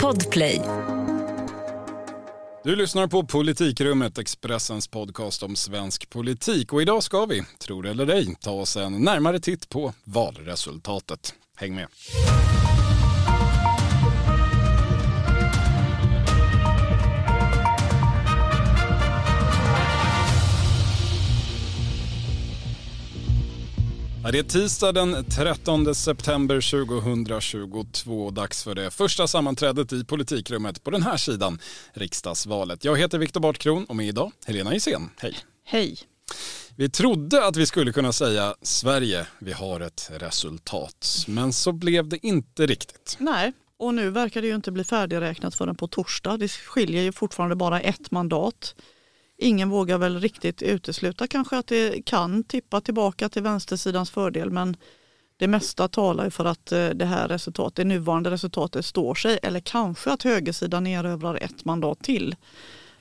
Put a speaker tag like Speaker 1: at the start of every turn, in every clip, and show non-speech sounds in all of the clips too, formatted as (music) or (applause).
Speaker 1: Podplay.
Speaker 2: Du lyssnar på Politikrummet, Expressens podcast om svensk politik. Och idag ska vi, tror eller ej, ta oss en närmare titt på valresultatet. Häng med! Det är tisdag den 13 september 2022. Dags för det första sammanträdet i politikrummet på den här sidan riksdagsvalet. Jag heter Viktor Bartkron och med idag Helena Gissén. Hej!
Speaker 3: Hej!
Speaker 2: Vi trodde att vi skulle kunna säga Sverige, vi har ett resultat. Men så blev det inte riktigt.
Speaker 3: Nej, och nu verkar det ju inte bli färdigräknat förrän på torsdag. Det skiljer ju fortfarande bara ett mandat. Ingen vågar väl riktigt utesluta kanske att det kan tippa tillbaka till vänstersidans fördel men det mesta talar ju för att eh, det här resultatet, det nuvarande resultatet står sig eller kanske att högersidan erövrar ett mandat till.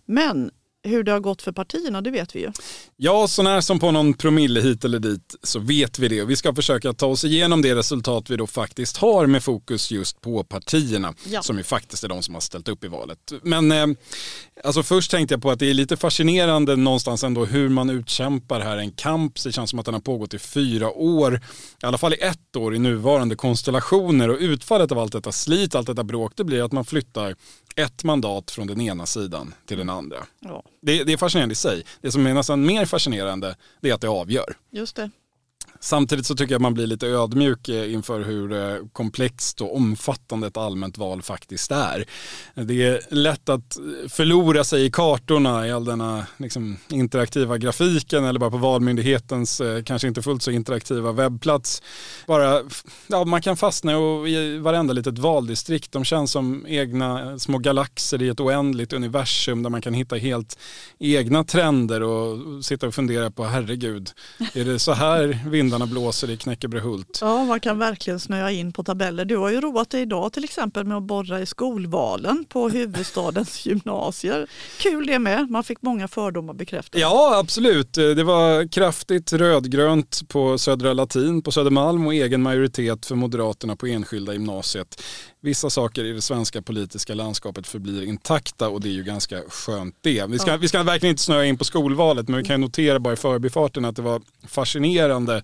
Speaker 3: Men hur det har gått för partierna, det vet vi ju.
Speaker 2: Ja, så när som på någon promille hit eller dit så vet vi det. Vi ska försöka ta oss igenom det resultat vi då faktiskt har med fokus just på partierna, ja. som ju faktiskt är de som har ställt upp i valet. Men eh, alltså först tänkte jag på att det är lite fascinerande någonstans ändå hur man utkämpar här en kamp. Det känns som att den har pågått i fyra år, i alla fall i ett år i nuvarande konstellationer och utfallet av allt detta slit, allt detta bråk, det blir att man flyttar ett mandat från den ena sidan till den andra. Ja. Det, det, är fascinerande i sig. Det som är nästan mer fascinerande det är att det avgör.
Speaker 3: Just det.
Speaker 2: Samtidigt så tycker jag man blir lite ödmjuk eh, inför hur eh, komplext och omfattande ett allmänt val faktiskt är. Det är lätt att förlora sig i kartorna i all denna liksom, interaktiva grafiken eller bara på Valmyndighetens eh, kanske inte fullt så interaktiva webbplats. Bara, ja, man kan fastna i varenda litet valdistrikt. De känns som egna små galaxer i ett oändligt universum där man kan hitta helt egna trender och sitta och fundera på herregud, är det så här (laughs) vindarna blåser i Knäckebrehult.
Speaker 3: Ja, man kan verkligen snöa in på tabeller. Du har ju roat dig idag till exempel med att borra i skolvalen på huvudstadens (laughs) gymnasier. Kul det med, man fick många fördomar bekräftade.
Speaker 2: Ja, absolut. Det var kraftigt rödgrönt på Södra Latin på Södermalm och egen majoritet för Moderaterna på enskilda gymnasiet. Vissa saker i det svenska politiska landskapet förblir intakta och det är ju ganska skönt det. Vi ska, ja. vi ska verkligen inte snöa in på skolvalet men vi kan notera bara i förbifarten att det var fascinerande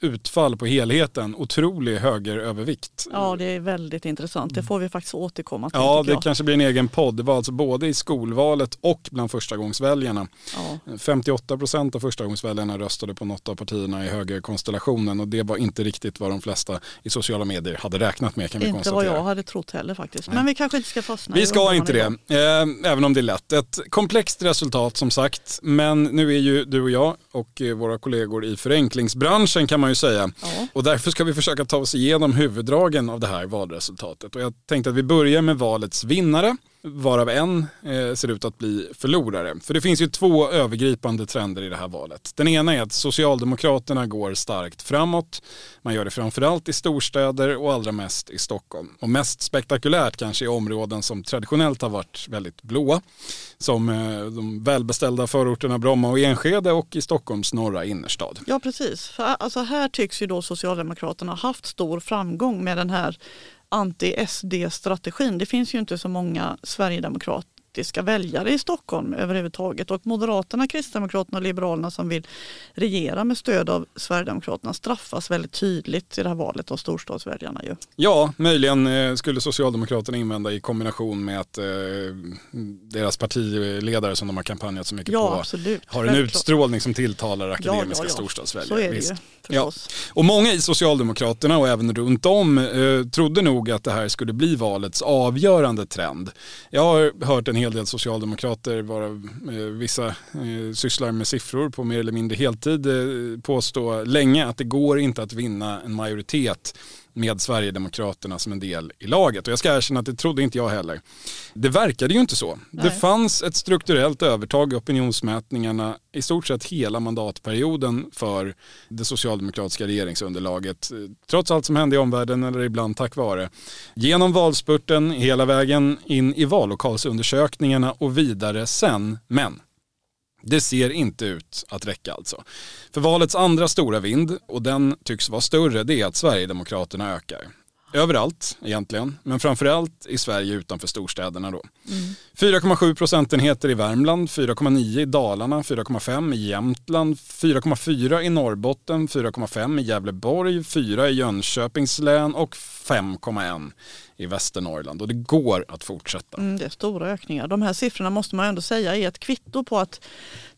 Speaker 2: utfall på helheten. Otrolig högerövervikt.
Speaker 3: Ja, det är väldigt intressant. Det får vi faktiskt återkomma till.
Speaker 2: Ja, det kanske blir en egen podd. Det var alltså både i skolvalet och bland förstagångsväljarna. Ja. 58 procent av förstagångsväljarna röstade på något av partierna i högerkonstellationen och det var inte riktigt vad de flesta i sociala medier hade räknat med kan vi
Speaker 3: inte
Speaker 2: konstatera.
Speaker 3: Inte vad jag hade trott heller faktiskt. Men vi kanske inte ska fastna
Speaker 2: Vi ska inte det, eh, även om det är lätt. Ett komplext resultat som sagt, men nu är ju du och jag och eh, våra kollegor i förenklingsbranschen kan man man ju säga. Ja. Och därför ska vi försöka ta oss igenom huvuddragen av det här valresultatet. Och jag tänkte att vi börjar med valets vinnare varav en eh, ser ut att bli förlorare. För det finns ju två övergripande trender i det här valet. Den ena är att Socialdemokraterna går starkt framåt. Man gör det framförallt i storstäder och allra mest i Stockholm. Och mest spektakulärt kanske i områden som traditionellt har varit väldigt blåa. Som eh, de välbeställda förorterna Bromma och Enskede och i Stockholms norra innerstad.
Speaker 3: Ja precis, för alltså här tycks ju då Socialdemokraterna haft stor framgång med den här anti-SD-strategin. Det finns ju inte så många sverigedemokrater faktiska väljare i Stockholm överhuvudtaget. Och Moderaterna, Kristdemokraterna och Liberalerna som vill regera med stöd av Sverigedemokraterna straffas väldigt tydligt i det här valet av storstadsväljarna. Ju.
Speaker 2: Ja, möjligen eh, skulle Socialdemokraterna invända i kombination med att eh, deras partiledare som de har kampanjat så mycket
Speaker 3: ja,
Speaker 2: på
Speaker 3: absolut.
Speaker 2: har en Självklart. utstrålning som tilltalar akademiska ja, ja, storstadsväljare.
Speaker 3: Ja.
Speaker 2: Och många i Socialdemokraterna och även runt om eh, trodde nog att det här skulle bli valets avgörande trend. Jag har hört en hel del socialdemokrater, varav eh, vissa eh, sysslar med siffror på mer eller mindre heltid, eh, påstå länge att det går inte att vinna en majoritet med Sverigedemokraterna som en del i laget. Och jag ska erkänna att det trodde inte jag heller. Det verkade ju inte så. Nej. Det fanns ett strukturellt övertag i opinionsmätningarna i stort sett hela mandatperioden för det socialdemokratiska regeringsunderlaget. Trots allt som hände i omvärlden eller ibland tack vare. Genom valspurten hela vägen in i vallokalsundersökningarna och vidare sen. Men det ser inte ut att räcka alltså. För valets andra stora vind, och den tycks vara större, det är att Sverigedemokraterna ökar. överallt egentligen, men framförallt i Sverige utanför storstäderna då. Mm. 4,7 procentenheter i Värmland, 4,9 i Dalarna, 4,5 i Jämtland, 4,4 i Norrbotten, 4,5 i Gävleborg, 4 i Jönköpings län och 5,1 i Västernorrland och det går att fortsätta.
Speaker 3: Mm, det är stora ökningar. De här siffrorna måste man ändå säga är ett kvitto på att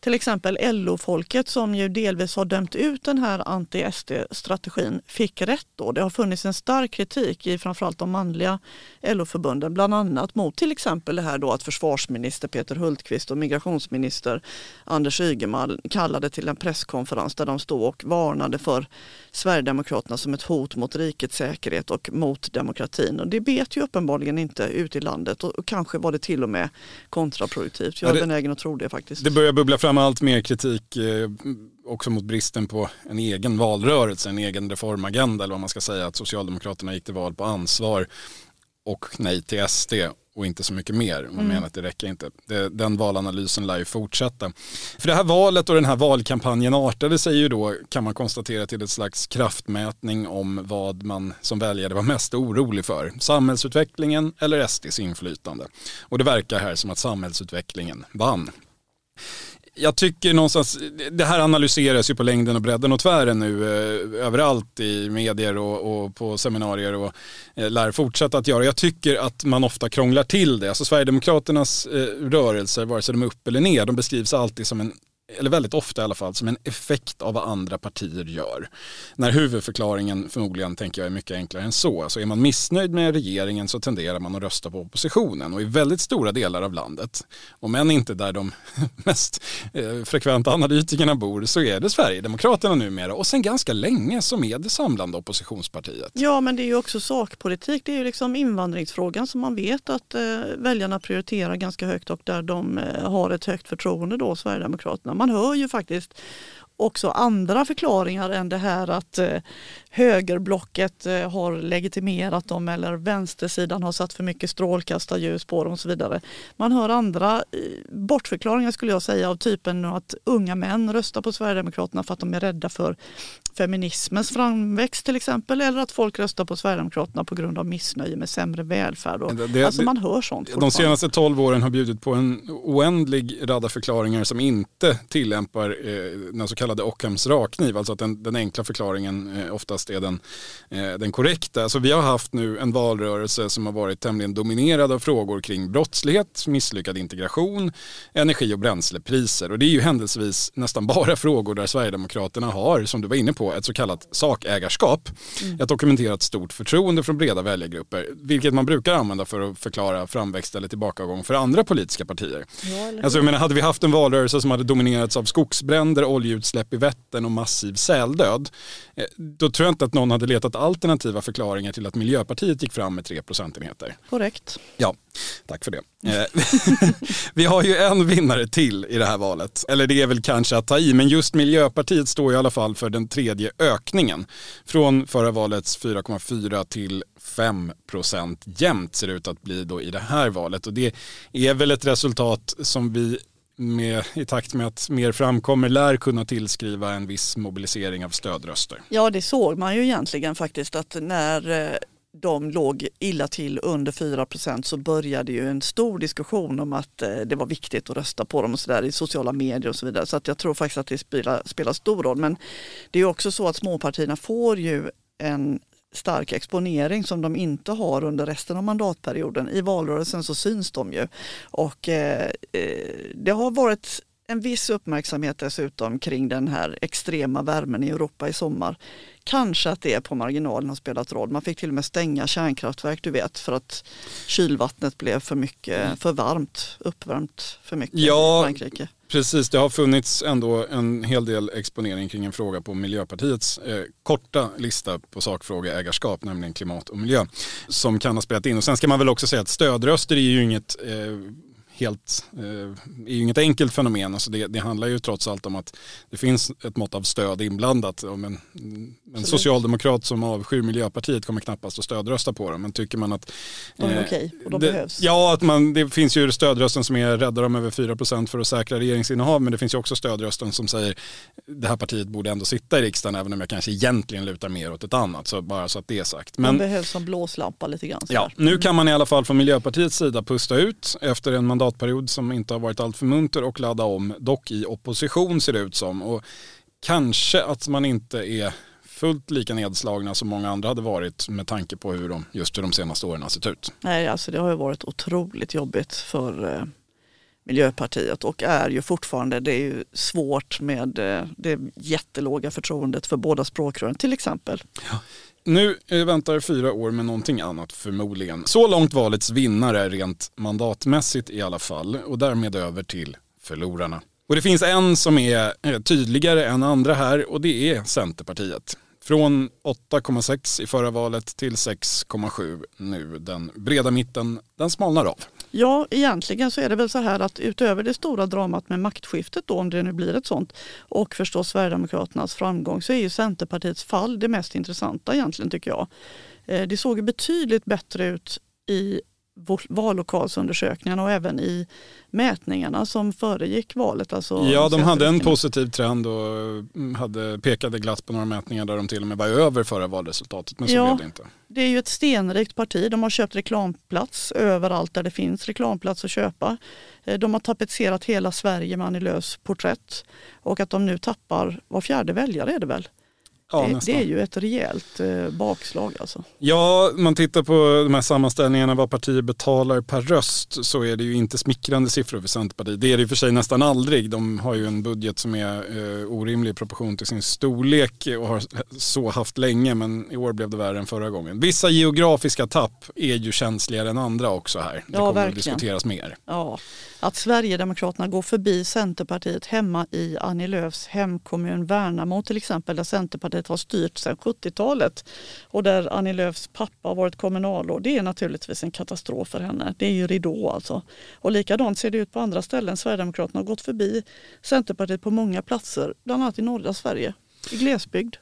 Speaker 3: till exempel LO-folket som ju delvis har dömt ut den här anti-SD-strategin fick rätt då. Det har funnits en stark kritik i framförallt de manliga LO-förbunden, bland annat mot till exempel det här då att försvarsminister Peter Hultqvist och migrationsminister Anders Ygeman kallade till en presskonferens där de stod och varnade för Sverigedemokraterna som ett hot mot rikets säkerhet och mot demokratin. Och det vet ju uppenbarligen inte ute i landet och kanske var det till och med kontraproduktivt. Jag är ja, benägen att tro det faktiskt.
Speaker 2: Det börjar bubbla fram allt mer kritik eh, också mot bristen på en egen valrörelse, en egen reformagenda eller vad man ska säga. Att Socialdemokraterna gick till val på ansvar och nej till SD och inte så mycket mer. Man mm. menar att det räcker inte. Det, den valanalysen lär ju fortsätta. För det här valet och den här valkampanjen artade sig ju då, kan man konstatera, till ett slags kraftmätning om vad man som väljare var mest orolig för. Samhällsutvecklingen eller SDs inflytande. Och det verkar här som att samhällsutvecklingen vann jag tycker någonstans, det här analyseras ju på längden och bredden och tvären nu eh, överallt i medier och, och, på seminarier och eh, lär fortsätta att göra. Jag tycker att man ofta krånglar till det. Alltså Sverigedemokraternas eh, rörelser, vare sig de är upp eller ner, de beskrivs alltid som en eller väldigt ofta i alla fall, som en effekt av vad andra partier gör. När huvudförklaringen förmodligen, tänker jag, är mycket enklare än så. Alltså är man missnöjd med regeringen så tenderar man att rösta på oppositionen. Och i väldigt stora delar av landet, om än inte där de (laughs) mest eh, frekventa analytikerna bor, så är det Sverigedemokraterna numera. Och sen ganska länge som är det samlande oppositionspartiet.
Speaker 3: Ja, men det är ju också sakpolitik. Det är ju liksom invandringsfrågan som man vet att eh, väljarna prioriterar ganska högt och där de eh, har ett högt förtroende då, Sverigedemokraterna. Man hör ju faktiskt också andra förklaringar än det här att eh, högerblocket eh, har legitimerat dem eller vänstersidan har satt för mycket strålkastarljus på dem och så vidare. Man hör andra eh, bortförklaringar skulle jag säga av typen att unga män röstar på Sverigedemokraterna för att de är rädda för feminismens framväxt till exempel eller att folk röstar på Sverigedemokraterna på grund av missnöje med sämre välfärd. Och, det, alltså man hör sånt.
Speaker 2: De senaste tolv åren har bjudit på en oändlig radda förklaringar som inte tillämpar eh, den så kallade Ockhams rakkniv, alltså att den, den enkla förklaringen eh, oftast är den, eh, den korrekta. Alltså vi har haft nu en valrörelse som har varit tämligen dominerad av frågor kring brottslighet, misslyckad integration, energi och bränslepriser och det är ju händelsevis nästan bara frågor där Sverigedemokraterna har, som du var inne på, ett så kallat sakägarskap. Mm. Ett dokumenterat stort förtroende från breda väljargrupper, vilket man brukar använda för att förklara framväxt eller tillbakagång för andra politiska partier. Ja, alltså, jag menar, hade vi haft en valrörelse som hade dominerats av skogsbränder, oljeutsläpp i Vättern och massiv säldöd, eh, då tror jag inte att någon hade letat alternativa förklaringar till att Miljöpartiet gick fram med 3 procentenheter.
Speaker 3: Korrekt.
Speaker 2: Ja, tack för det. Eh, (laughs) vi har ju en vinnare till i det här valet, eller det är väl kanske att ta i, men just Miljöpartiet står i alla fall för den tredje ökningen. Från förra valets 4,4 till 5 procent jämnt ser det ut att bli då i det här valet och det är väl ett resultat som vi med, i takt med att mer framkommer lär kunna tillskriva en viss mobilisering av stödröster.
Speaker 3: Ja det såg man ju egentligen faktiskt att när eh, de låg illa till under 4% så började ju en stor diskussion om att eh, det var viktigt att rösta på dem och så där, i sociala medier och så vidare. Så att jag tror faktiskt att det spelar, spelar stor roll. Men det är också så att småpartierna får ju en stark exponering som de inte har under resten av mandatperioden. I valrörelsen så syns de ju. Och eh, eh det har varit en viss uppmärksamhet dessutom kring den här extrema värmen i Europa i sommar. Kanske att det på marginalen har spelat roll. Man fick till och med stänga kärnkraftverk du vet för att kylvattnet blev för mycket, mm. för varmt, uppvärmt för mycket ja, i Frankrike.
Speaker 2: Precis, det har funnits ändå en hel del exponering kring en fråga på Miljöpartiets eh, korta lista på sakfrågeägarskap, nämligen klimat och miljö, som kan ha spelat in. Och sen ska man väl också säga att stödröster är ju inget eh, helt, eh, är ju inget enkelt fenomen. Alltså det, det, handlar ju trots allt om att det finns ett mått av stöd inblandat. Om en, en socialdemokrat som avskyr Miljöpartiet kommer knappast att stödrösta på dem. Men tycker man att...
Speaker 3: De är okej och de
Speaker 2: det,
Speaker 3: behövs.
Speaker 2: Ja, att man, det finns ju stödrösten som är rädda dem över 4% för att säkra regeringsinnehav. Men det finns ju också stödrösten som säger det här partiet borde ändå sitta i riksdagen även om jag kanske egentligen lutar mer åt ett annat. Så bara så att det är sagt.
Speaker 3: Men, de behövs som blåslampa lite grann.
Speaker 2: Ja, nu kan man i alla fall från Miljöpartiets sida pusta ut efter en mandatperiod som inte har varit alltför munter och ladda om, dock i opposition ser det ut som. Och kanske att man inte är fullt lika nedslagna som många andra hade varit med tanke på hur de, just hur de senaste åren har sett ut.
Speaker 3: Nej, alltså det har ju varit otroligt jobbigt för eh, Miljöpartiet och är ju fortfarande, det är ju svårt med eh, det jättelåga förtroendet för båda språkrören till exempel.
Speaker 2: Ja. Nu eh, väntar fyra år med någonting annat förmodligen. Så långt valets vinnare rent mandatmässigt i alla fall och därmed över till förlorarna. Och det finns en som är eh, tydligare än andra här och det är Centerpartiet. Från 8,6 i förra valet till 6,7 nu. Den breda mitten, den smalnar av.
Speaker 3: Ja, egentligen så är det väl så här att utöver det stora dramat med maktskiftet då, om det nu blir ett sånt, och förstås Sverigedemokraternas framgång, så är ju Centerpartiets fall det mest intressanta egentligen tycker jag. Eh, det såg betydligt bättre ut i vallokalsundersökningarna och även i mätningarna som föregick valet. Alltså
Speaker 2: ja, de hade en positiv trend och mm, hade pekade glatt på några mätningar där de till och med var över förra valresultatet. Men så
Speaker 3: ja,
Speaker 2: blev det inte.
Speaker 3: Det är ju ett stenrikt parti. De har köpt reklamplats överallt där det finns reklamplats att köpa. Eh, de har tapetserat hela Sverige med Annie Lööfs porträtt. Och att de nu tappar var fjärde väljare är det väl? Ja, det, det, är ju ett rejält eh, bakslag alltså.
Speaker 2: Ja, man tittar på de här sammanställningarna vad partier betalar per röst så är det ju inte smickrande siffror för Centerpartiet. Det är det i och för sig nästan aldrig. De har ju en budget som är eh, orimlig i proportion till sin storlek och har så haft länge men i år blev det värre än förra gången. Vissa geografiska tapp är ju känsligare än andra också här. Det ja, kommer verkligen. att diskuteras mer.
Speaker 3: Ja, att Sverigedemokraterna går förbi Centerpartiet hemma i Annie Lööfs hemkommun Värnamo till exempel där Centerpartiet har styrt sedan 70-talet och där Annie Lööfs pappa har varit kommunalråd. Det är naturligtvis en katastrof för henne. Det är ju ridå alltså. Och likadant ser det ut på andra ställen. Sverigedemokraterna har gått förbi Centerpartiet på många platser, bland annat i norra Sverige, i glesbygd.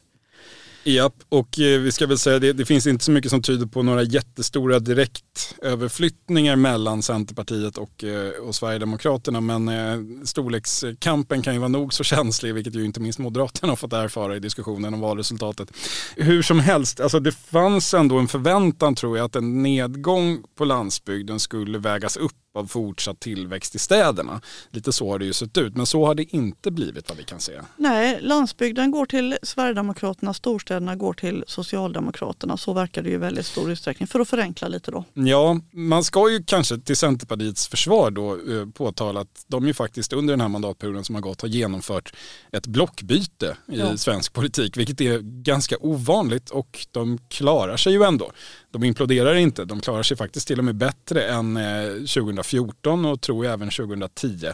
Speaker 2: Japp, och eh, vi ska väl säga det, det finns inte så mycket som tyder på några jättestora direktöverflyttningar mellan Centerpartiet och, eh, och Sverigedemokraterna. Men eh, storlekskampen kan ju vara nog så känslig, vilket ju inte minst Moderaterna har fått erfara i diskussionen om valresultatet. Hur som helst, alltså det fanns ändå en förväntan tror jag att en nedgång på landsbygden skulle vägas upp av fortsatt tillväxt i städerna. Lite så har det ju sett ut, men så har det inte blivit vad vi kan se.
Speaker 3: Nej, landsbygden går till Sverigedemokraterna, storstäderna går till Socialdemokraterna. Så verkar det ju i väldigt stor utsträckning, för att förenkla lite då.
Speaker 2: Ja, man ska ju kanske till Centerpartiets försvar då eh, påtala att de ju faktiskt under den här mandatperioden som har gått har genomfört ett blockbyte i ja. svensk politik, vilket är ganska ovanligt och de klarar sig ju ändå de imploderar inte. De klarar sig faktiskt till och med bättre än eh, 2014 och tror jag även 2010.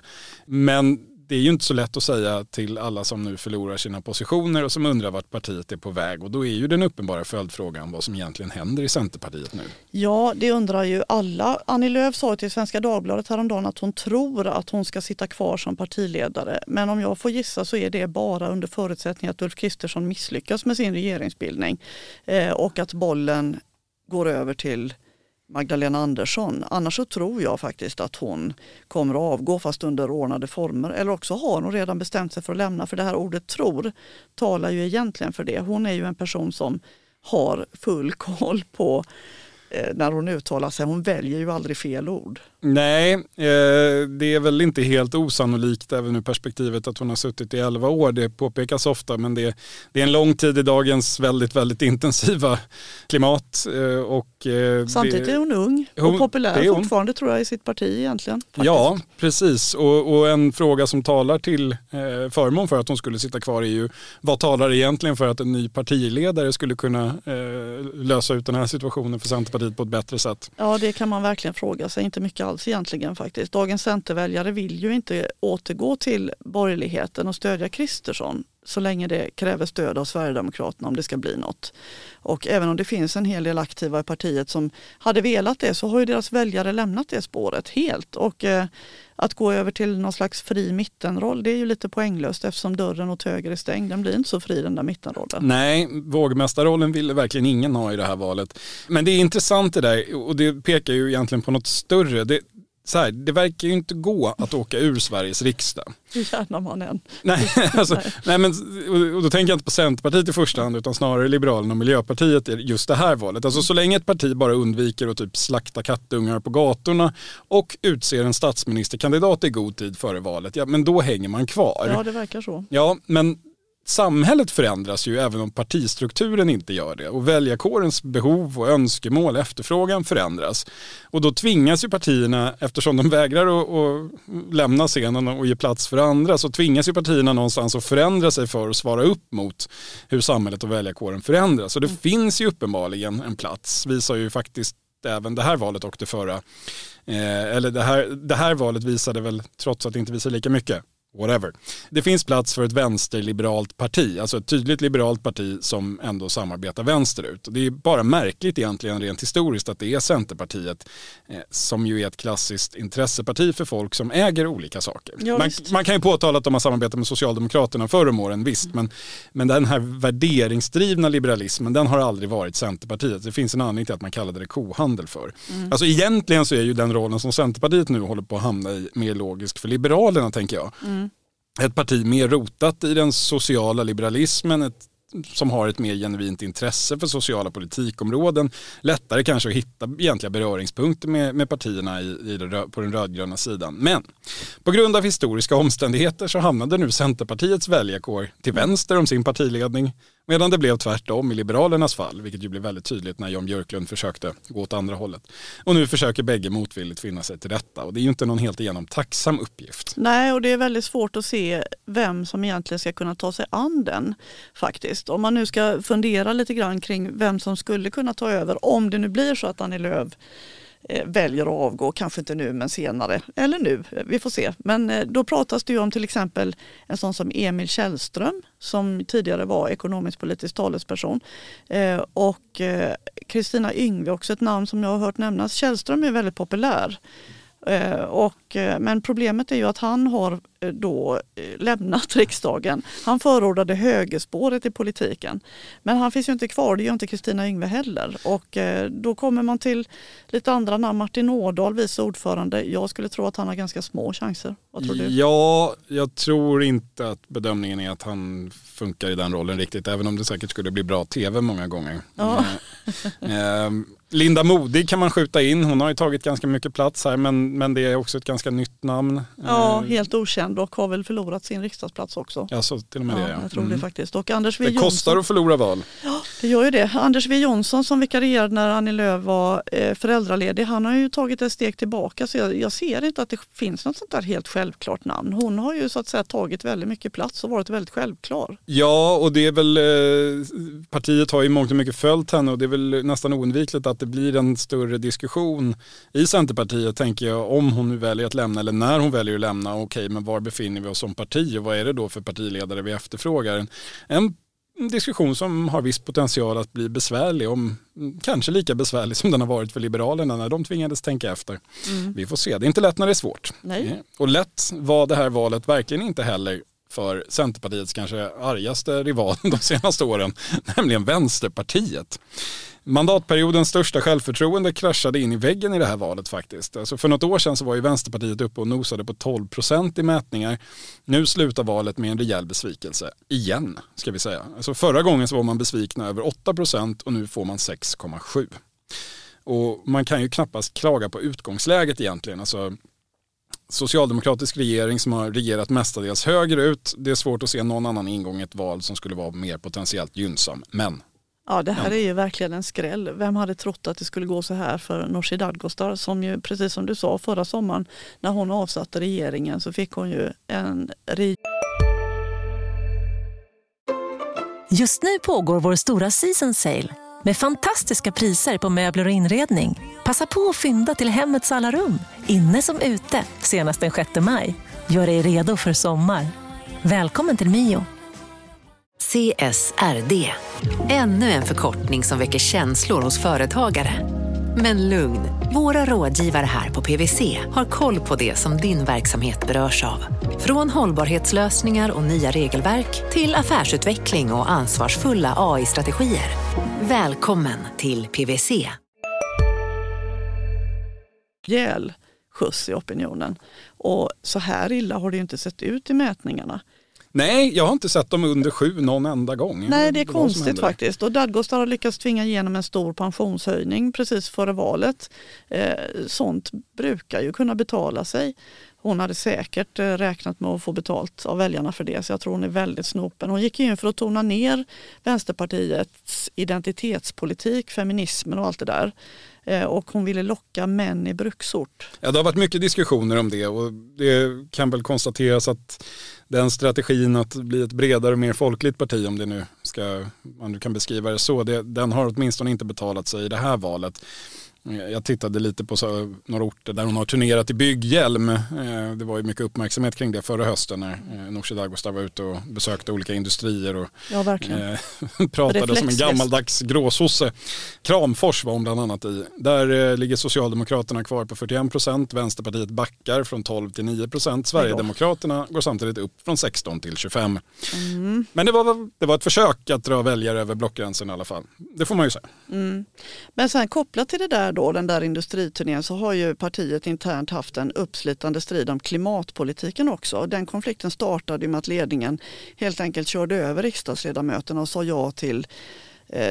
Speaker 2: Men det är ju inte så lätt att säga till alla som nu förlorar sina positioner och som undrar vart partiet är på väg. Och då är ju den uppenbara följdfrågan vad som egentligen händer i Centerpartiet nu.
Speaker 3: Ja, det undrar ju alla. Annie Lööf sa till Svenska Dagbladet häromdagen att hon tror att hon ska sitta kvar som partiledare. Men om jag får gissa så är det bara under förutsättning att Ulf Kristersson misslyckas med sin regeringsbildning eh, och att bollen går över till Magdalena Andersson. Annars så tror jag faktiskt att hon kommer att avgå fast under ordnade former. Eller också har hon redan bestämt sig för att lämna. För det här ordet tror talar ju egentligen för det. Hon är ju en person som har full koll på när hon uttalar sig. Hon väljer ju aldrig fel ord.
Speaker 2: Nej, eh, det är väl inte helt osannolikt även ur perspektivet att hon har suttit i 11 år. Det påpekas ofta men det, det är en lång tid i dagens väldigt, väldigt intensiva klimat. Eh, och,
Speaker 3: eh, Samtidigt det, är hon ung och hon, populär fortfarande tror jag i sitt parti egentligen. Faktiskt.
Speaker 2: Ja, precis. Och, och, en fråga som talar till eh, förmån för att hon skulle sitta kvar är ju vad talar egentligen för att en ny partiledare skulle kunna eh, lösa ut den här situationen för Centerpartiet på ett bättre sätt?
Speaker 3: Ja, det kan man verkligen fråga sig. Inte mycket alls egentligen faktiskt. Dagens Centerväljare vill ju inte återgå till borgerligheten och stödja Kristersson så länge det kräver stöd av Sverigedemokraterna om det ska bli något. Och även om det finns en hel del aktiva i partiet som hade velat det så har ju deras väljare lämnat det spåret helt. Och eh, att gå över till någon slags fri mittenroll det är ju lite poänglöst eftersom dörren åt höger är stängd. Den blir inte så fri den där mittenrollen.
Speaker 2: Nej, vågmästarrollen ville verkligen ingen ha i det här valet. Men det är intressant det där och det pekar ju egentligen på något större. Det, så här, det verkar ju inte gå att åka ur Sveriges riksdag.
Speaker 3: Hur tjänar man än?
Speaker 2: Nej, (laughs) alltså, nej. men, och då tänker jag inte på Centerpartiet i första hand utan snarare Liberalerna och Miljöpartiet i just det här valet. Alltså så länge ett parti bara undviker att typ slakta kattungar på gatorna och utser en statsministerkandidat i god tid före valet, ja men då hänger man kvar.
Speaker 3: Ja, det verkar så.
Speaker 2: Ja, men samhället förändras ju även om partistrukturen inte gör det och väljarkårens behov och önskemål, efterfrågan förändras. Och då tvingas ju partierna, eftersom de vägrar att, att lämna scenen och ge plats för andra, så tvingas ju partierna någonstans att förändra sig för att svara upp mot hur samhället och väljarkåren förändras. Och det mm. finns ju uppenbarligen en plats, visar ju faktiskt även det här valet och det förra. Eh, eller det här, det här valet visade väl, trots att det inte visar lika mycket, whatever. Det finns plats för ett vänsterliberalt parti, alltså ett tydligt liberalt parti som ändå samarbetar vänsterut. Det är bara märkligt egentligen rent historiskt att det är Centerpartiet eh, som ju är ett klassiskt intresseparti för folk som äger olika saker. Ja, man, man, kan ju påtala att de har samarbetat med Socialdemokraterna förr om åren, visst, mm. men, men den här värderingsdrivna liberalismen den har aldrig varit Centerpartiet. Det finns en anledning till att man kallade det kohandel för. Mm. Alltså egentligen så är ju den rollen som Centerpartiet nu håller på att hamna i mer logisk för Liberalerna tänker jag. Mm ett parti mer rotat i den sociala liberalismen, ett, som har ett mer genuint intresse för sociala politikområden. Lättare kanske att hitta egentliga beröringspunkter med, med partierna i, i det, på den rödgröna sidan. Men på grund av historiska omständigheter så hamnade nu Centerpartiets väljarkår till vänster om sin partiledning Medan det blev tvärtom i Liberalernas fall, vilket ju blev väldigt tydligt när Jan Björklund försökte gå åt andra hållet. Och nu försöker bägge motvilligt finna sig till detta och det är ju inte någon helt igenom tacksam uppgift.
Speaker 3: Nej, och det är väldigt svårt att se vem som egentligen ska kunna ta sig an den faktiskt. Om man nu ska fundera lite grann kring vem som skulle kunna ta över om det nu blir så att Annie Lööf Eh, väljer att avgå, kanske inte nu men senare, eller nu, vi får se. Men eh, då pratas det ju om till exempel en sån som Emil Källström som tidigare var ekonomisk politisk talesperson eh, och Kristina Yngve, också ett namn som jag har hört nämnas. Källström är väldigt populär och, men problemet är ju att han har då lämnat (laughs) riksdagen. Han förordade högerspåret i politiken. Men han finns ju inte kvar, det gör inte Kristina Yngve heller. Och då kommer man till lite andra namn. Martin Ådahl, vice ordförande. Jag skulle tro att han har ganska små chanser. Vad tror du?
Speaker 2: Ja, jag tror inte att bedömningen är att han funkar i den rollen riktigt. Även om det säkert skulle bli bra tv många gånger. Ja. Linda Modig kan man skjuta in. Hon har ju tagit ganska mycket plats här men, men det är också ett ganska nytt namn.
Speaker 3: Ja, eh, helt okänd och har väl förlorat sin riksdagsplats också.
Speaker 2: Ja, så till och med
Speaker 3: ja,
Speaker 2: det ja.
Speaker 3: Jag tror mm. det faktiskt. Och Anders v.
Speaker 2: Det kostar att förlora val.
Speaker 3: Ja, det gör ju det. Anders W Jonsson som vikarierade när Annie Lööf var eh, föräldraledig, han har ju tagit ett steg tillbaka så jag, jag, ser inte att det finns något sånt där helt självklart namn. Hon har ju så att säga tagit väldigt mycket plats och varit väldigt självklar.
Speaker 2: Ja, och det är väl, eh, partiet har ju mångt och mycket följt henne och det är väl nästan oundvikligt att det blir en större diskussion i Centerpartiet tänker jag om hon nu väljer att lämna eller när hon väljer att lämna. Okej, men var befinner vi oss som parti och vad är det då för partiledare vi efterfrågar? En diskussion som har viss potential att bli besvärlig, om, kanske lika besvärlig som den har varit för Liberalerna när de tvingades tänka efter. Mm. Vi får se, det är inte lätt när det är svårt.
Speaker 3: Nej.
Speaker 2: Och lätt var det här valet verkligen inte heller för Centerpartiets kanske argaste rival (laughs) de senaste åren, nämligen Vänsterpartiet. Mandatperiodens största självförtroende kraschade in i väggen i det här valet faktiskt. Alltså för något år sedan så var ju Vänsterpartiet uppe och nosade på 12 procent i mätningar. Nu slutar valet med en rejäl besvikelse. Igen, ska vi säga. Alltså förra gången så var man besvikna över 8 procent och nu får man 6,7. Och man kan ju knappast klaga på utgångsläget egentligen. Alltså, socialdemokratisk regering som har regerat mestadels högerut. Det är svårt att se någon annan ingång i ett val som skulle vara mer potentiellt gynnsam. Men
Speaker 3: Ja, det här är ju verkligen en skräll. Vem hade trott att det skulle gå så här för Nooshi Dadgostar som ju, precis som du sa, förra sommaren när hon avsatte regeringen så fick hon ju en
Speaker 1: Just nu pågår vår stora season sale med fantastiska priser på möbler och inredning. Passa på att fynda till hemmets alla rum, inne som ute, senast den 6 maj. Gör dig redo för sommar. Välkommen till Mio.
Speaker 4: CSRD. Ännu en förkortning som väcker känslor hos företagare. Men lugn, våra rådgivare här på PWC har koll på det som din verksamhet berörs av. Från hållbarhetslösningar och nya regelverk till affärsutveckling och ansvarsfulla AI-strategier. Välkommen till PWC.
Speaker 3: Rejäl skjuts i opinionen. Och så här illa har det ju inte sett ut i mätningarna.
Speaker 2: Nej, jag har inte sett dem under sju någon enda gång.
Speaker 3: Nej, det är konstigt faktiskt. Och Dadgostar har lyckats tvinga igenom en stor pensionshöjning precis före valet. Eh, sånt brukar ju kunna betala sig. Hon hade säkert eh, räknat med att få betalt av väljarna för det så jag tror hon är väldigt snopen. Hon gick in för att tona ner Vänsterpartiets identitetspolitik, feminismen och allt det där. Eh, och hon ville locka män i bruksort.
Speaker 2: Ja, det har varit mycket diskussioner om det och det kan väl konstateras att den strategin att bli ett bredare och mer folkligt parti, om det nu ska, man kan beskriva det så, det, den har åtminstone inte betalat sig i det här valet. Jag tittade lite på så, några orter där hon har turnerat i bygghjälm. Eh, det var ju mycket uppmärksamhet kring det förra hösten när eh, Nooshi Dadgostar var ute och besökte olika industrier och
Speaker 3: ja, (laughs)
Speaker 2: pratade som en gammaldags gråsosse. Kramfors var hon bland annat i. Där eh, ligger Socialdemokraterna kvar på 41 procent, Vänsterpartiet backar från 12 till 9 procent, Sverigedemokraterna går samtidigt upp från 16 till 25. Mm. Men det var, det var ett försök att dra väljare över blockgränsen i alla fall. Det får man ju säga.
Speaker 3: Mm. Men sen kopplat till det där då, den där industriturnén, så har ju partiet internt haft en uppslitande strid om klimatpolitiken också. Den konflikten startade med att ledningen helt enkelt körde över riksdagsledamöterna och sa ja till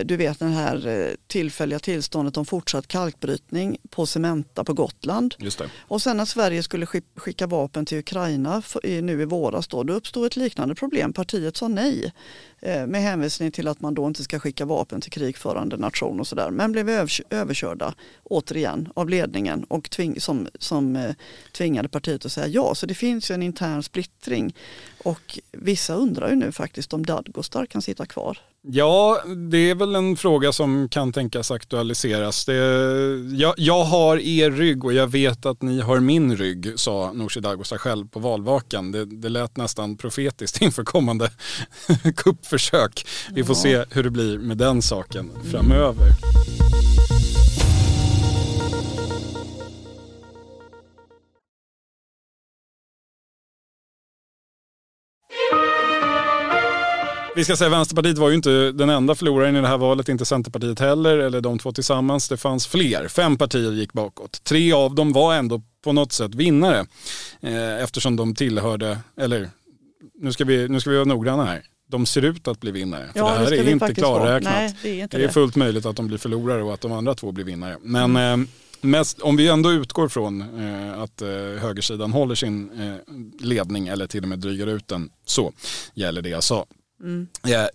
Speaker 3: du vet den här eh, tillfälliga tillståndet om fortsatt kalkbrytning på Cementa på Gotland. Och sen när Sverige skulle skicka vapen till Ukraina nu i våras då, då uppstod ett liknande problem. Partiet sa nej eh, med hänvisning till att man då inte ska skicka vapen till krigförande nation och sådär. Men blev överkörda återigen av ledningen och tving, som, som tvingade partiet att säga ja. Så det finns ju en intern splittring och vissa undrar ju nu faktiskt om Dadgostar kan sitta kvar.
Speaker 2: Ja, det är väl en fråga som kan tänkas aktualiseras. Det, jag, jag, har er rygg och jag vet att ni har min rygg, sa Nooshi Dadgostar själv på valvakan. Det, det lät nästan profetiskt (laughs) inför kommande (laughs) kuppförsök. Vi får se hur det blir med den saken framöver. Vi ska säga att Vänsterpartiet var ju inte den enda förloraren i det här valet, inte Centerpartiet heller, eller de två tillsammans. Det fanns fler, fem partier gick bakåt. Tre av dem var ändå på något sätt vinnare eh, eftersom de tillhörde, eller nu ska, vi, nu ska vi vara noggranna här, de ser ut att bli vinnare. För
Speaker 3: ja,
Speaker 2: det här
Speaker 3: det
Speaker 2: är inte klarräknat.
Speaker 3: Nej, det, är inte
Speaker 2: det är fullt möjligt att de blir förlorare och att de andra två blir vinnare. Men mm. eh, mest, om vi ändå utgår från eh, att eh, högersidan håller sin eh, ledning eller till och med drygar ut den så gäller det jag sa. Mm. Eh,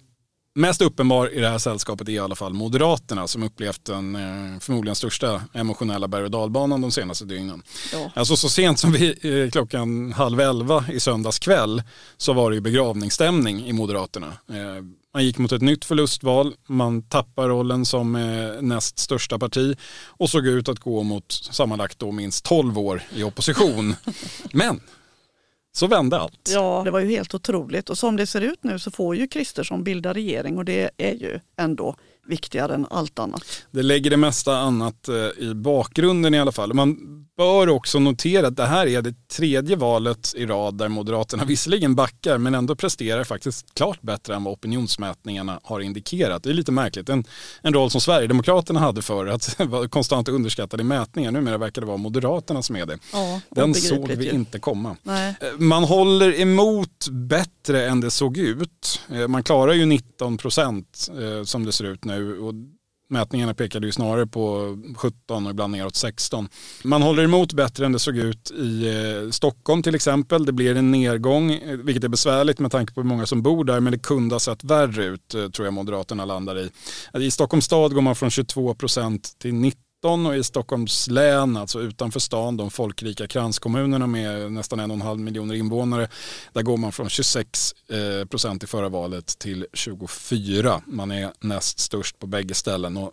Speaker 2: mest uppenbar i det här sällskapet är i alla fall Moderaterna som upplevt den eh, förmodligen största emotionella berg och dalbanan de senaste dygnen. Ja. Alltså så sent som vi, eh, klockan halv elva i söndags kväll så var det ju begravningsstämning i Moderaterna. Eh, man gick mot ett nytt förlustval, man tappar rollen som eh, näst största parti och såg ut att gå mot sammanlagt då minst 12 år i opposition. (laughs) Men så vände allt.
Speaker 3: Ja, det var ju helt otroligt. Och som det ser ut nu så får ju Kristersson bilda regering och det är ju ändå viktigare än allt annat.
Speaker 2: Det lägger det mesta annat eh, i bakgrunden i alla fall. Man bör också notera att det här är det tredje valet i rad där Moderaterna visserligen backar men ändå presterar faktiskt klart bättre än vad opinionsmätningarna har indikerat. Det är lite märkligt. En, en roll som Sverigedemokraterna hade för att (laughs) vara konstant underskattade i mätningar. Numera verkar det vara Moderaterna som är det. Ja, Den såg vi ju. inte komma. Nej. Eh, man håller emot bättre än det såg ut. Eh, man klarar ju 19 procent som det ser ut nu nu och mätningarna pekade ju snarare på 17 och ibland neråt 16. Man håller emot bättre än det såg ut i eh, Stockholm till exempel. Det blir en nedgång, eh, vilket är besvärligt med tanke på hur många som bor där, men det kunde ha sett värre ut, eh, tror jag Moderaterna landar i. I Stockholms stad går man från 22 procent till 90 19 och i Stockholms län, alltså utanför stan, de folkrika kranskommunerna med nästan en och en halv miljoner invånare, där går man från 26 eh, procent i förra valet till 24. Man är näst störst på bägge ställen. Och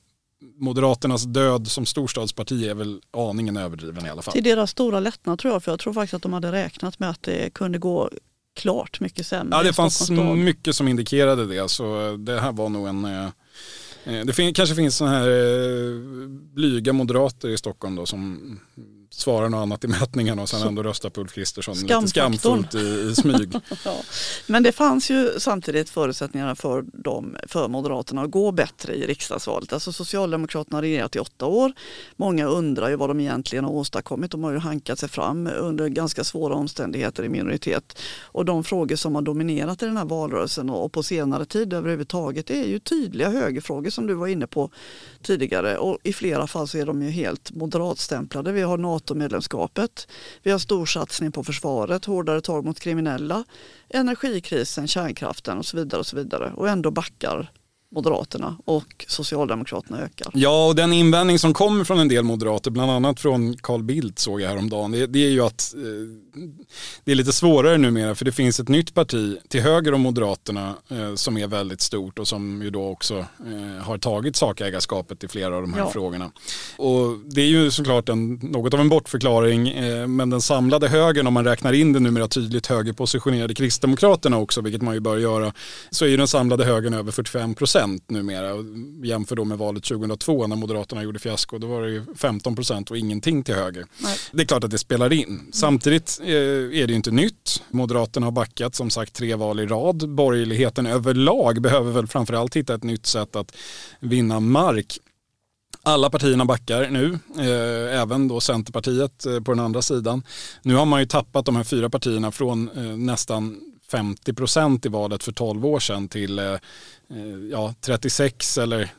Speaker 2: Moderaternas död som storstadsparti är väl aningen överdriven i alla fall.
Speaker 3: Till deras stora lättnad tror jag, för jag tror faktiskt att de hade räknat med att det kunde gå klart mycket sämre.
Speaker 2: Ja, det fanns mycket som indikerade det. Så det här var nog en... Eh, det fin- kanske finns sådana här eh, blyga moderater i Stockholm då som svarar något annat i mätningarna och sen ändå röstar på Ulf Kristersson lite skamfullt i, i smyg. (laughs)
Speaker 3: Ja. Men det fanns ju samtidigt förutsättningar för, dem, för Moderaterna att gå bättre i riksdagsvalet. Alltså Socialdemokraterna har regerat i åtta år. Många undrar ju vad de egentligen har åstadkommit. De har ju hankat sig fram under ganska svåra omständigheter i minoritet. Och de frågor som har dominerat i den här valrörelsen och på senare tid överhuvudtaget är ju tydliga högerfrågor som du var inne på tidigare. Och i flera fall så är de ju helt moderatstämplade. Vi har NATO-medlemskapet, vi har storsatsning på försvaret, hårdare tag mot kriminella, energikrisen, kärnkraften och så vidare. Och så vidare. Och ändå backar Moderaterna och Socialdemokraterna ökar.
Speaker 2: Ja, och den invändning som kommer från en del moderater, bland annat från Carl Bildt såg jag häromdagen, det, det är ju att eh, det är lite svårare numera för det finns ett nytt parti till höger om Moderaterna eh, som är väldigt stort och som ju då också eh, har tagit sakägarskapet i flera av de här
Speaker 3: Ja.
Speaker 2: frågorna. Och det är ju såklart en, något av en bortförklaring, eh, men den samlade högern, om man räknar in det numera tydligt högerpositionerade Kristdemokraterna också, vilket man ju bör göra, så är ju den samlade högern över 45 procent numera. Och Jämför då med valet 2002 när Moderaterna gjorde fiasko, då var det ju 15 procent och ingenting till höger.
Speaker 3: Nej.
Speaker 2: Det är klart att det spelar in. Samtidigt eh, är det ju inte nytt. Moderaterna har backat som sagt tre val i rad. Borgerligheten överlag behöver väl framförallt hitta ett nytt sätt att vinna mark. Alla partierna backar nu, eh, även då Centerpartiet eh, på den andra sidan. Nu har man ju tappat de här fyra partierna från eh, nästan 50 procent i valet för 12 år sedan till eh, eh, ja, 36 eller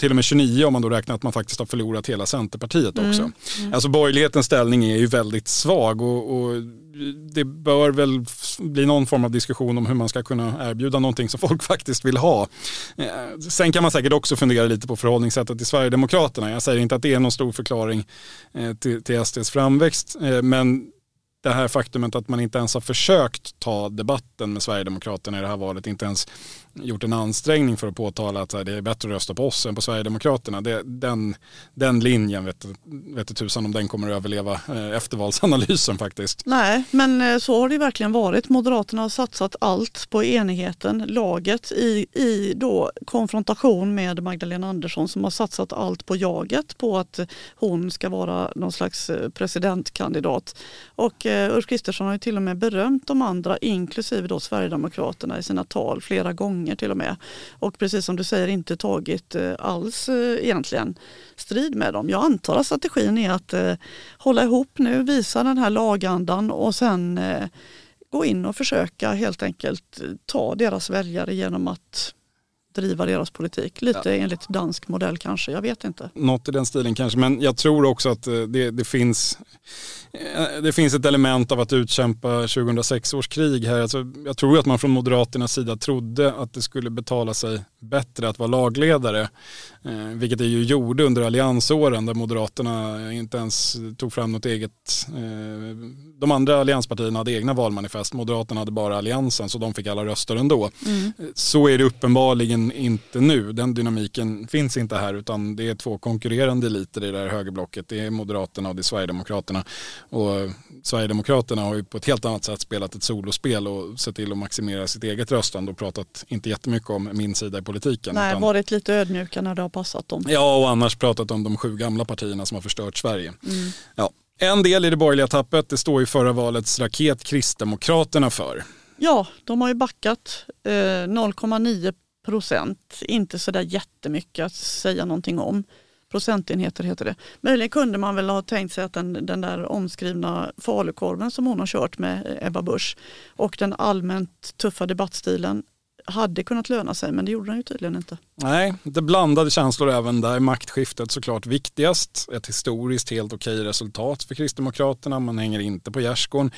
Speaker 2: till och med 29 om man då räknar att man faktiskt har förlorat hela Centerpartiet också. Alltså borgerlighetens ställning är ju väldigt svag och, och det bör väl bli någon form av diskussion om hur man ska kunna erbjuda någonting som folk (laughs) faktiskt vill ha. Eh, Sen kan man säkert också fundera lite på förhållningssättet till Sverigedemokraterna. Jag säger inte att det är någon stor förklaring eh, till, till SDs framväxt, men det här faktumet att man inte ens har försökt ta debatten med Sverigedemokraterna i det här valet, inte ens gjort en ansträngning för att påtala att här, det är bättre att rösta på oss än på Sverigedemokraterna. Det, den, den linjen vet, vet tusan om den kommer att överleva eh, eftervalsanalysen faktiskt.
Speaker 3: Nej, men eh, så har det verkligen varit. Moderaterna har satsat allt på enigheten, laget i, i då konfrontation med Magdalena Andersson som har satsat allt på jaget, på att hon ska vara någon slags eh, presidentkandidat. Och eh, Ulf Kristersson har ju till och med berömt de andra, inklusive då Sverigedemokraterna i sina tal flera gånger till och med. Och precis som du säger inte tagit eh, alls eh, egentligen strid med dem. Jag antar att strategin är att eh, hålla ihop nu, visa den här lagandan och sen gå in och försöka helt enkelt ta deras väljare genom att driva deras politik. Lite enligt dansk modell kanske, jag vet inte.
Speaker 2: Något i den stilen kanske, men jag tror också att eh, det, det, finns, eh, det finns ett element av att utkämpa 2006 års krig här. Alltså, jag tror att man från Moderaternas sida trodde att det skulle betala sig bättre att vara lagledare, vilket det ju gjorde under alliansåren där Moderaterna inte ens tog fram något eget. Eh, de andra allianspartierna hade egna valmanifest, Moderaterna hade bara alliansen så de fick alla röster ändå. Så är det uppenbarligen inte nu. Den dynamiken finns inte här utan det är två konkurrerande eliter i det här högerblocket. Det är Moderaterna och det är Sverigedemokraterna. Och Sverigedemokraterna har ju på ett helt annat sätt spelat ett solospel och sett till att maximera sitt eget röstande och pratat inte jättemycket om min sida i politiken.
Speaker 3: Nej,
Speaker 2: utan-
Speaker 3: varit lite ödmjuka när det har passat dem.
Speaker 2: Ja, och annars pratat om de sju gamla partierna som har förstört Sverige. Ja. En del i det borgerliga tappet, det står i förra valets raket Kristdemokraterna för.
Speaker 3: Ja, de har ju backat eh, 0,9 procent. Inte sådär jättemycket att säga någonting om. Procentenheter heter det. Möjligen kunde man väl ha tänkt sig att den, den där omskrivna falukorven som hon har kört med Ebba Busch och den allmänt tuffa debattstilen hade kunnat löna sig men det gjorde den ju tydligen inte.
Speaker 2: Nej, det blandade känslor även där. Maktskiftet såklart viktigast. Ett historiskt helt okej resultat för Kristdemokraterna. Man hänger inte på gärdsgården.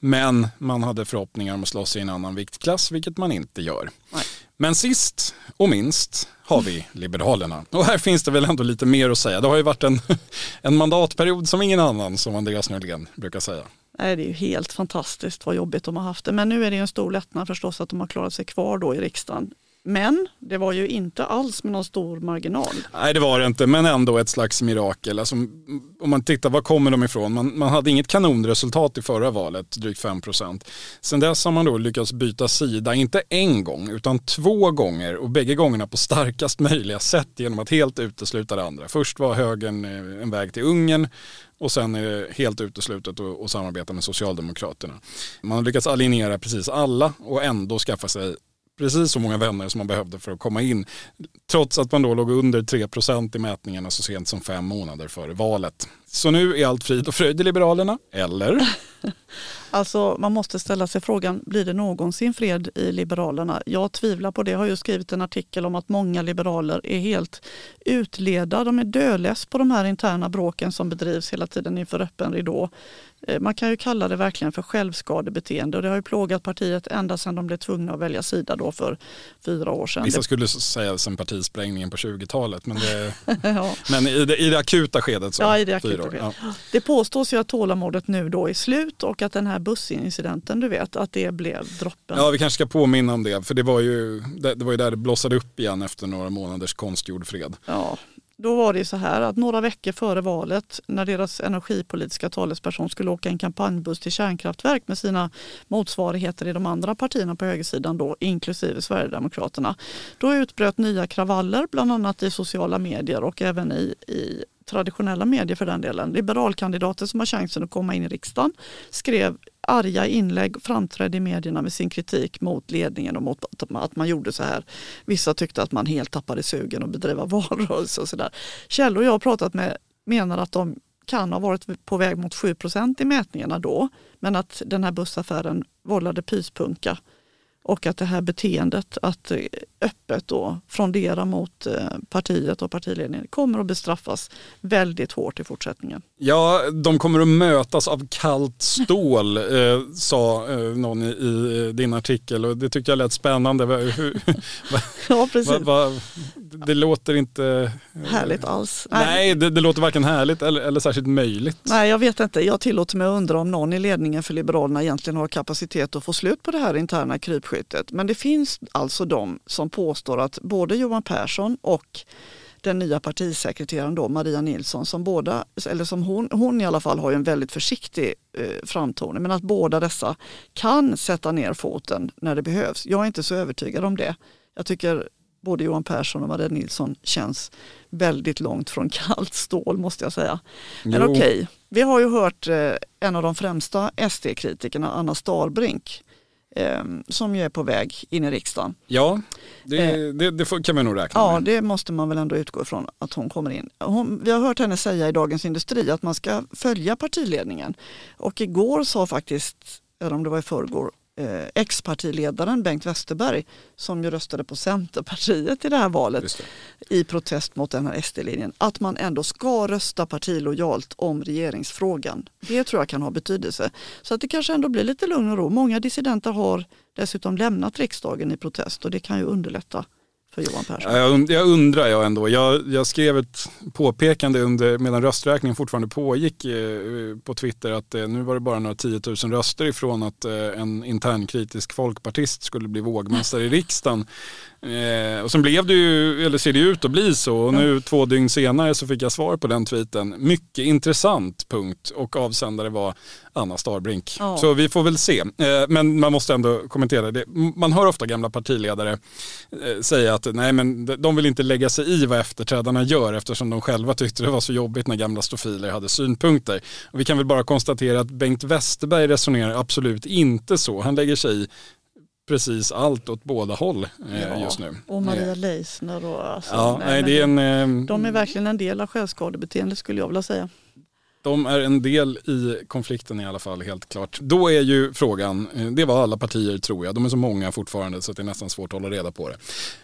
Speaker 2: Men man hade förhoppningar om att slåss i en annan viktklass, vilket man inte gör.
Speaker 3: Nej.
Speaker 2: Men sist och minst har vi Liberalerna. Och här finns det väl ändå lite mer att säga. Det har ju varit en, (laughs) en mandatperiod som ingen annan, som Andreas Norlén brukar säga.
Speaker 3: Nej, det är ju helt fantastiskt vad jobbigt de har haft det. Men nu är det en stor lättnad förstås att de har klarat sig kvar då i riksdagen. Men det var ju inte alls med någon stor marginal.
Speaker 2: Nej det var det inte, men ändå ett slags mirakel. Alltså, om man tittar, var kommer de ifrån? Man, man hade inget kanonresultat i förra valet, drygt 5 procent. Sen dess har man då lyckats byta sida, inte en gång, utan två gånger och bägge gångerna på starkast möjliga sätt genom att helt utesluta det andra. Först var högern eh, en väg till Ungern och sen är det helt uteslutet att samarbeta med Socialdemokraterna. Man har lyckats alienera precis alla och ändå skaffa sig precis så många vänner som man behövde för att komma in. Trots att man då låg under 3% i mätningarna så sent som fem månader före valet. Så nu är allt frid och fröjd i Liberalerna, eller? (laughs)
Speaker 3: Alltså man måste ställa sig frågan, blir det någonsin fred i Liberalerna? Jag tvivlar på det. Jag har ju skrivit en artikel om att många liberaler är helt utleda. De är dödless på de här interna bråken som bedrivs hela tiden inför öppen ridå. Eh, man kan ju kalla det verkligen för självskadebeteende och det har ju plågat partiet ända sedan de blev tvungna att välja sida då för fyra år sedan.
Speaker 2: Vissa skulle säga sen partisprängningen på 20-talet men, det, (laughs) ja. men i, det, i det akuta skedet så.
Speaker 3: Ja, i det akuta skedet. Ja. Det påstås ju att tålamodet nu då är slut och att den här bussincidenten du vet, att det blev droppen.
Speaker 2: Ja, vi kanske ska påminna om det för det var ju, det, det var ju där det blossade upp igen efter några månaders konstgjord fred.
Speaker 3: Ja, då var det så här att några veckor före valet när deras energipolitiska talesperson skulle åka en kampanjbuss till kärnkraftverk med sina motsvarigheter i de andra partierna på högersidan då, inklusive Sverigedemokraterna. Då utbröt nya kravaller bland annat i sociala medier och även i, i traditionella medier för den delen. Liberalkandidater som har chansen att komma in i riksdagen skrev arga inlägg, framträdde i medierna med sin kritik mot ledningen och mot att man gjorde så här. Vissa tyckte att man helt tappade sugen att bedriva (laughs) valrörelse och sådär. Källor jag har pratat med menar att de kan ha varit på väg mot 7% i mätningarna då, men att den här bussaffären vållade pyspunka och att det här beteendet att eh, öppet då frondera mot eh, partiet och partiledningen kommer att bestraffas väldigt hårt i fortsättningen.
Speaker 2: Ja, de kommer att mötas av kallt stål, (laughs) eh, sa eh, någon i, i, din artikel och det tyckte jag lät spännande. (laughs)
Speaker 3: ja, precis. Va, va,
Speaker 2: det låter inte...
Speaker 3: Härligt alls.
Speaker 2: Nej, Nej det, det, låter varken härligt eller, eller särskilt möjligt.
Speaker 3: Nej, jag vet inte. Jag tillåter mig att undra om någon i ledningen för Liberalerna egentligen har kapacitet att få slut på det här interna krypskyttet. Men det finns alltså de som påstår att både Johan Persson och den nya partisekreteraren då, Maria Nilsson, som båda, eller som hon, hon i alla fall har en väldigt försiktig eh, framtoning, men att båda dessa kan sätta ner foten när det behövs. Jag är inte så övertygad om det. Jag tycker både Johan Persson och Maria Nilsson känns väldigt långt från (laughs) kallt stål måste jag säga. Men okej, okay, vi har ju hört eh, en av de främsta SD-kritikerna, Anna Starbrink, som ju är på väg in i riksdagen.
Speaker 2: Ja, det, eh, det, det kan man nog räkna
Speaker 3: ja,
Speaker 2: med.
Speaker 3: Ja, det måste man väl ändå utgå ifrån att hon kommer in. Hon, vi har hört henne säga i Dagens Industri att man ska följa partiledningen. Och igår sa faktiskt, eller om det var i förrgår, eh, ex-partiledaren Bengt Westerberg som ju röstade på Centerpartiet i det här valet det. i protest mot den här SD-linjen, att man ändå ska rösta partilojalt om regeringsfrågan. Det tror jag kan ha betydelse. Så att det kanske ändå blir lite lugn och ro. Många dissidenter har dessutom lämnat riksdagen i protest och det kan ju underlätta för Johan Persson?
Speaker 2: Jag, jag undrar jag ändå. Jag, jag, skrev ett påpekande under, medan rösträkningen fortfarande pågick eh, på Twitter att eh, nu var det bara några 10 000 röster ifrån att eh, en internkritisk folkpartist skulle bli vågmästare i riksdagen. Eh, och sen blev det ju, eller ser det ut att bli så. Och nu två dygn senare så fick jag svar på den tweeten. Mycket intressant punkt och avsändare var Anna Starbrink. Ja. Så vi får väl se. Eh, men man måste ändå kommentera det. Man hör ofta gamla partiledare eh, säga att nej men de vill inte lägga sig i vad efterträdarna gör eftersom de själva tyckte det var så jobbigt när gamla stofiler hade synpunkter. Och vi kan väl bara konstatera att Bengt Westerberg resonerar absolut inte så. Han lägger sig i precis allt åt båda håll eh, ja, just nu.
Speaker 3: Och Maria eh. Leisner och alltså,
Speaker 2: ja, nej, det är en,
Speaker 3: de, de är verkligen en del av självskadebeteende skulle jag vilja säga.
Speaker 2: De är en del i konflikten i alla fall, helt klart. Då är ju frågan, eh, det var alla partier tror jag, de är så många fortfarande så det är nästan svårt att hålla reda på det.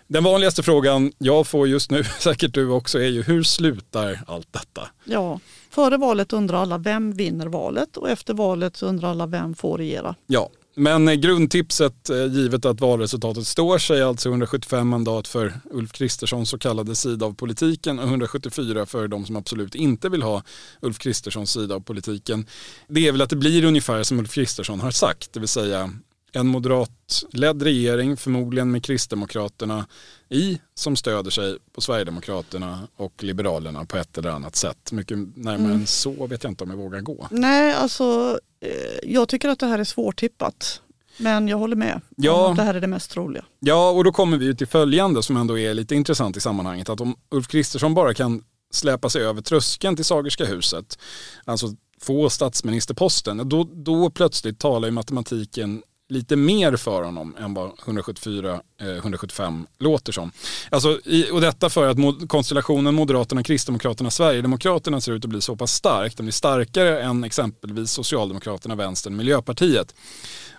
Speaker 2: Den vanligaste frågan jag får just nu, (laughs) säkert du också, är ju hur slutar allt detta?
Speaker 3: Ja, före valet undrar alla vem vinner valet och efter valet undrar alla vem får regera?
Speaker 2: Ja, men eh, grundtipset, eh, givet att valresultatet står sig, alltså 175 mandat för Ulf Kristerssons så kallade sida av politiken och 174 för de som absolut inte vill ha Ulf Kristerssons sida av politiken. Det är väl att det blir ungefär som Ulf Kristersson har sagt, det vill säga en moderatledd regering, förmodligen med Kristdemokraterna i, som stöder sig på Sverigedemokraterna och Liberalerna på ett eller annat sätt. Mycket närmare mm. än så vet jag inte om jag vågar gå.
Speaker 3: Nej, alltså eh, jag tycker att det här är svårtippat. Men jag håller med ja, det här är det mest troliga.
Speaker 2: Ja, och då kommer vi till följande som ändå är lite intressant i sammanhanget. Att om Ulf Kristersson bara kan släpa sig över tröskeln till Sagerska huset, alltså få statsministerposten, då, då plötsligt talar ju matematiken lite mer för honom än vad 174-175 eh, låter som. Alltså, i, och detta för att mod, konstellationen Moderaterna, Kristdemokraterna, Sverigedemokraterna ser ut att bli så pass stark. Den blir starkare än exempelvis Socialdemokraterna, Vänstern, Miljöpartiet.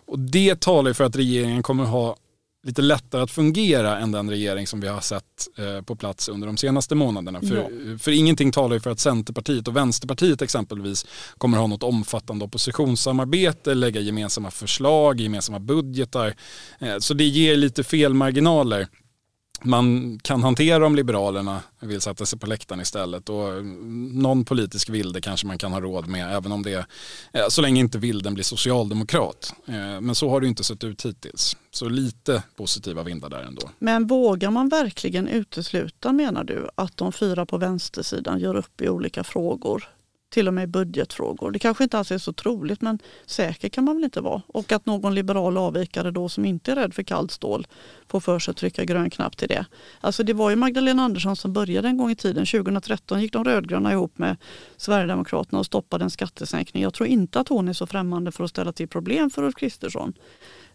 Speaker 2: Och det talar ju för att regeringen kommer ha lite lättare att fungera än den regering som vi har sett eh, på plats under de senaste månaderna. För, ja. för ingenting talar ju för att Centerpartiet och Vänsterpartiet exempelvis kommer ha något omfattande oppositionssamarbete, lägga gemensamma förslag, gemensamma budgetar. Eh, så det ger lite fel marginaler man kan hantera om Liberalerna vill sätta sig på läktaren istället. Och någon politisk vilde kanske man kan ha råd med, även om det är, så länge inte vilden blir socialdemokrat. Eh, men så har det inte sett ut hittills. Så lite positiva vindar där ändå.
Speaker 3: Men vågar man verkligen utesluta, menar du, att de fyra på vänstersidan gör upp i olika frågor? Till och med i budgetfrågor. Det kanske inte alls är så troligt men säker kan man väl inte vara. Och att någon liberal avvikare då som inte är rädd för kallt stål får för sig att trycka grön knapp till det. Alltså det var ju Magdalena Andersson som började en gång i tiden. 2013 gick de rödgröna ihop med Sverigedemokraterna och stoppade en skattesänkning. Jag tror inte att hon är så främmande för att ställa till problem för Ulf Kristersson.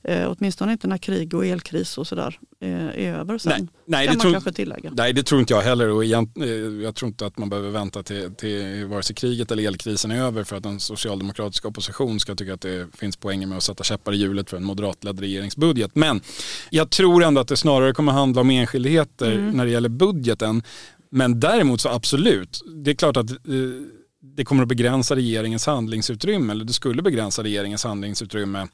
Speaker 3: Eh, åtminstone inte när krig och elkris och sådär eh, är över sen. Nej, nej, det, tror, tillägga.
Speaker 2: nej det tror inte jag heller och jag, eh, jag tror inte att man behöver vänta till, till vare sig kriget eller elkrisen är över för att en socialdemokratisk opposition ska tycka att det finns poänger med att sätta käppar i hjulet för en moderatledd regeringsbudget. Men jag tror ändå att det snarare kommer handla om enskildheter mm. när det gäller budgeten. Men däremot så absolut, det är klart att eh, det kommer att begränsa regeringens handlingsutrymme, eller det skulle begränsa regeringens handlingsutrymme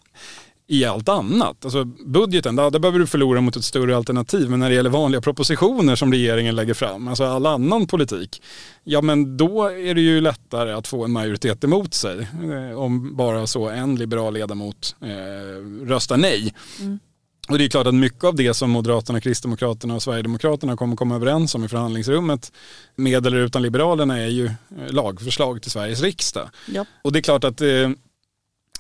Speaker 2: i allt annat. Alltså budgeten, där, där behöver du förlora mot ett större alternativ. Men när det gäller vanliga propositioner som regeringen lägger fram, alltså all annan politik, ja men då är det ju lättare att få en majoritet emot sig. Eh, om bara så en liberal ledamot eh, röstar nej. Mm. Och det är klart att mycket av det som Moderaterna, Kristdemokraterna och Sverigedemokraterna kommer komma överens om i förhandlingsrummet med eller utan Liberalerna är ju eh, lagförslag till Sveriges riksdag. Ja. Och det är klart att eh,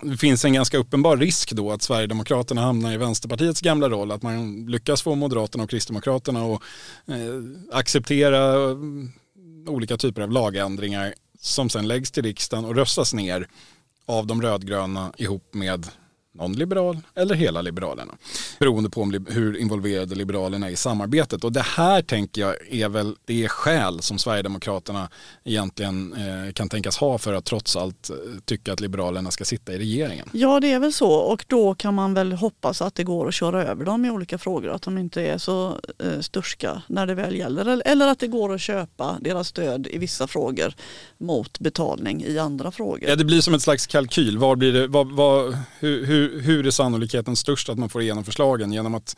Speaker 2: det finns en ganska uppenbar risk då att Sverigedemokraterna hamnar i Vänsterpartiets gamla roll. Att man lyckas få Moderaterna och Kristdemokraterna att eh, acceptera eh, olika typer av lagändringar som sen läggs till riksdagen och röstas ner av de rödgröna ihop med någon liberal eller hela Liberalerna. Beroende på om, hur involverade Liberalerna är i samarbetet. Och det här tänker jag är väl det skäl som Sverigedemokraterna egentligen eh, kan tänkas ha för att trots allt eh, tycka att Liberalerna ska sitta i regeringen.
Speaker 3: Ja det är väl så och då kan man väl hoppas att det går att köra över dem i olika frågor. Att de inte är så eh, sturska när det väl gäller. Eller att det går att köpa deras stöd i vissa frågor mot betalning i andra frågor.
Speaker 2: Ja det blir som ett slags kalkyl. Var blir det, var, var, hur, hur hur, hur är sannolikheten störst att man får igenom förslagen? Genom att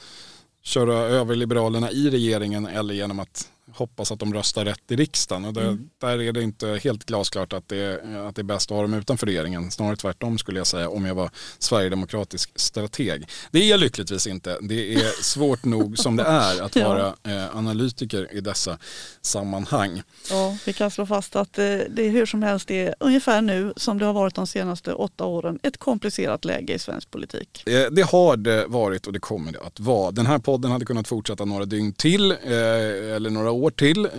Speaker 2: köra över Liberalerna i regeringen eller genom att hoppas att de röstar rätt i riksdagen. Och det, mm. Där är det inte helt glasklart att det, att det är bäst att ha dem utanför regeringen. Snarare tvärtom skulle jag säga om jag var sverigedemokratisk strateg. Det är jag lyckligtvis inte. Det är (laughs) svårt nog som det är att vara eh, analytiker i dessa sammanhang.
Speaker 3: Ja, vi kan slå fast att eh, det är hur som helst det är ungefär nu som det har varit de senaste åtta åren ett komplicerat läge i svensk politik.
Speaker 2: Eh, det har det varit och det kommer det att vara. Den här podden hade kunnat fortsätta några dygn till eller några år till. Eh,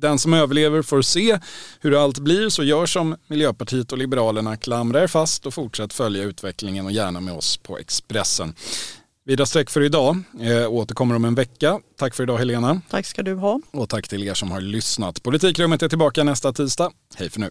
Speaker 2: den som överlever får se hur allt blir så gör som Miljöpartiet och Liberalerna, klamra er fast och fortsätt följa utvecklingen och gärna med oss på Expressen. Vi drar streck för idag. Eh, återkommer om en vecka. Tack för idag Helena.
Speaker 3: Tack ska du ha.
Speaker 2: Och tack till er som har lyssnat. Politikrummet är tillbaka nästa tisdag. Hej för nu.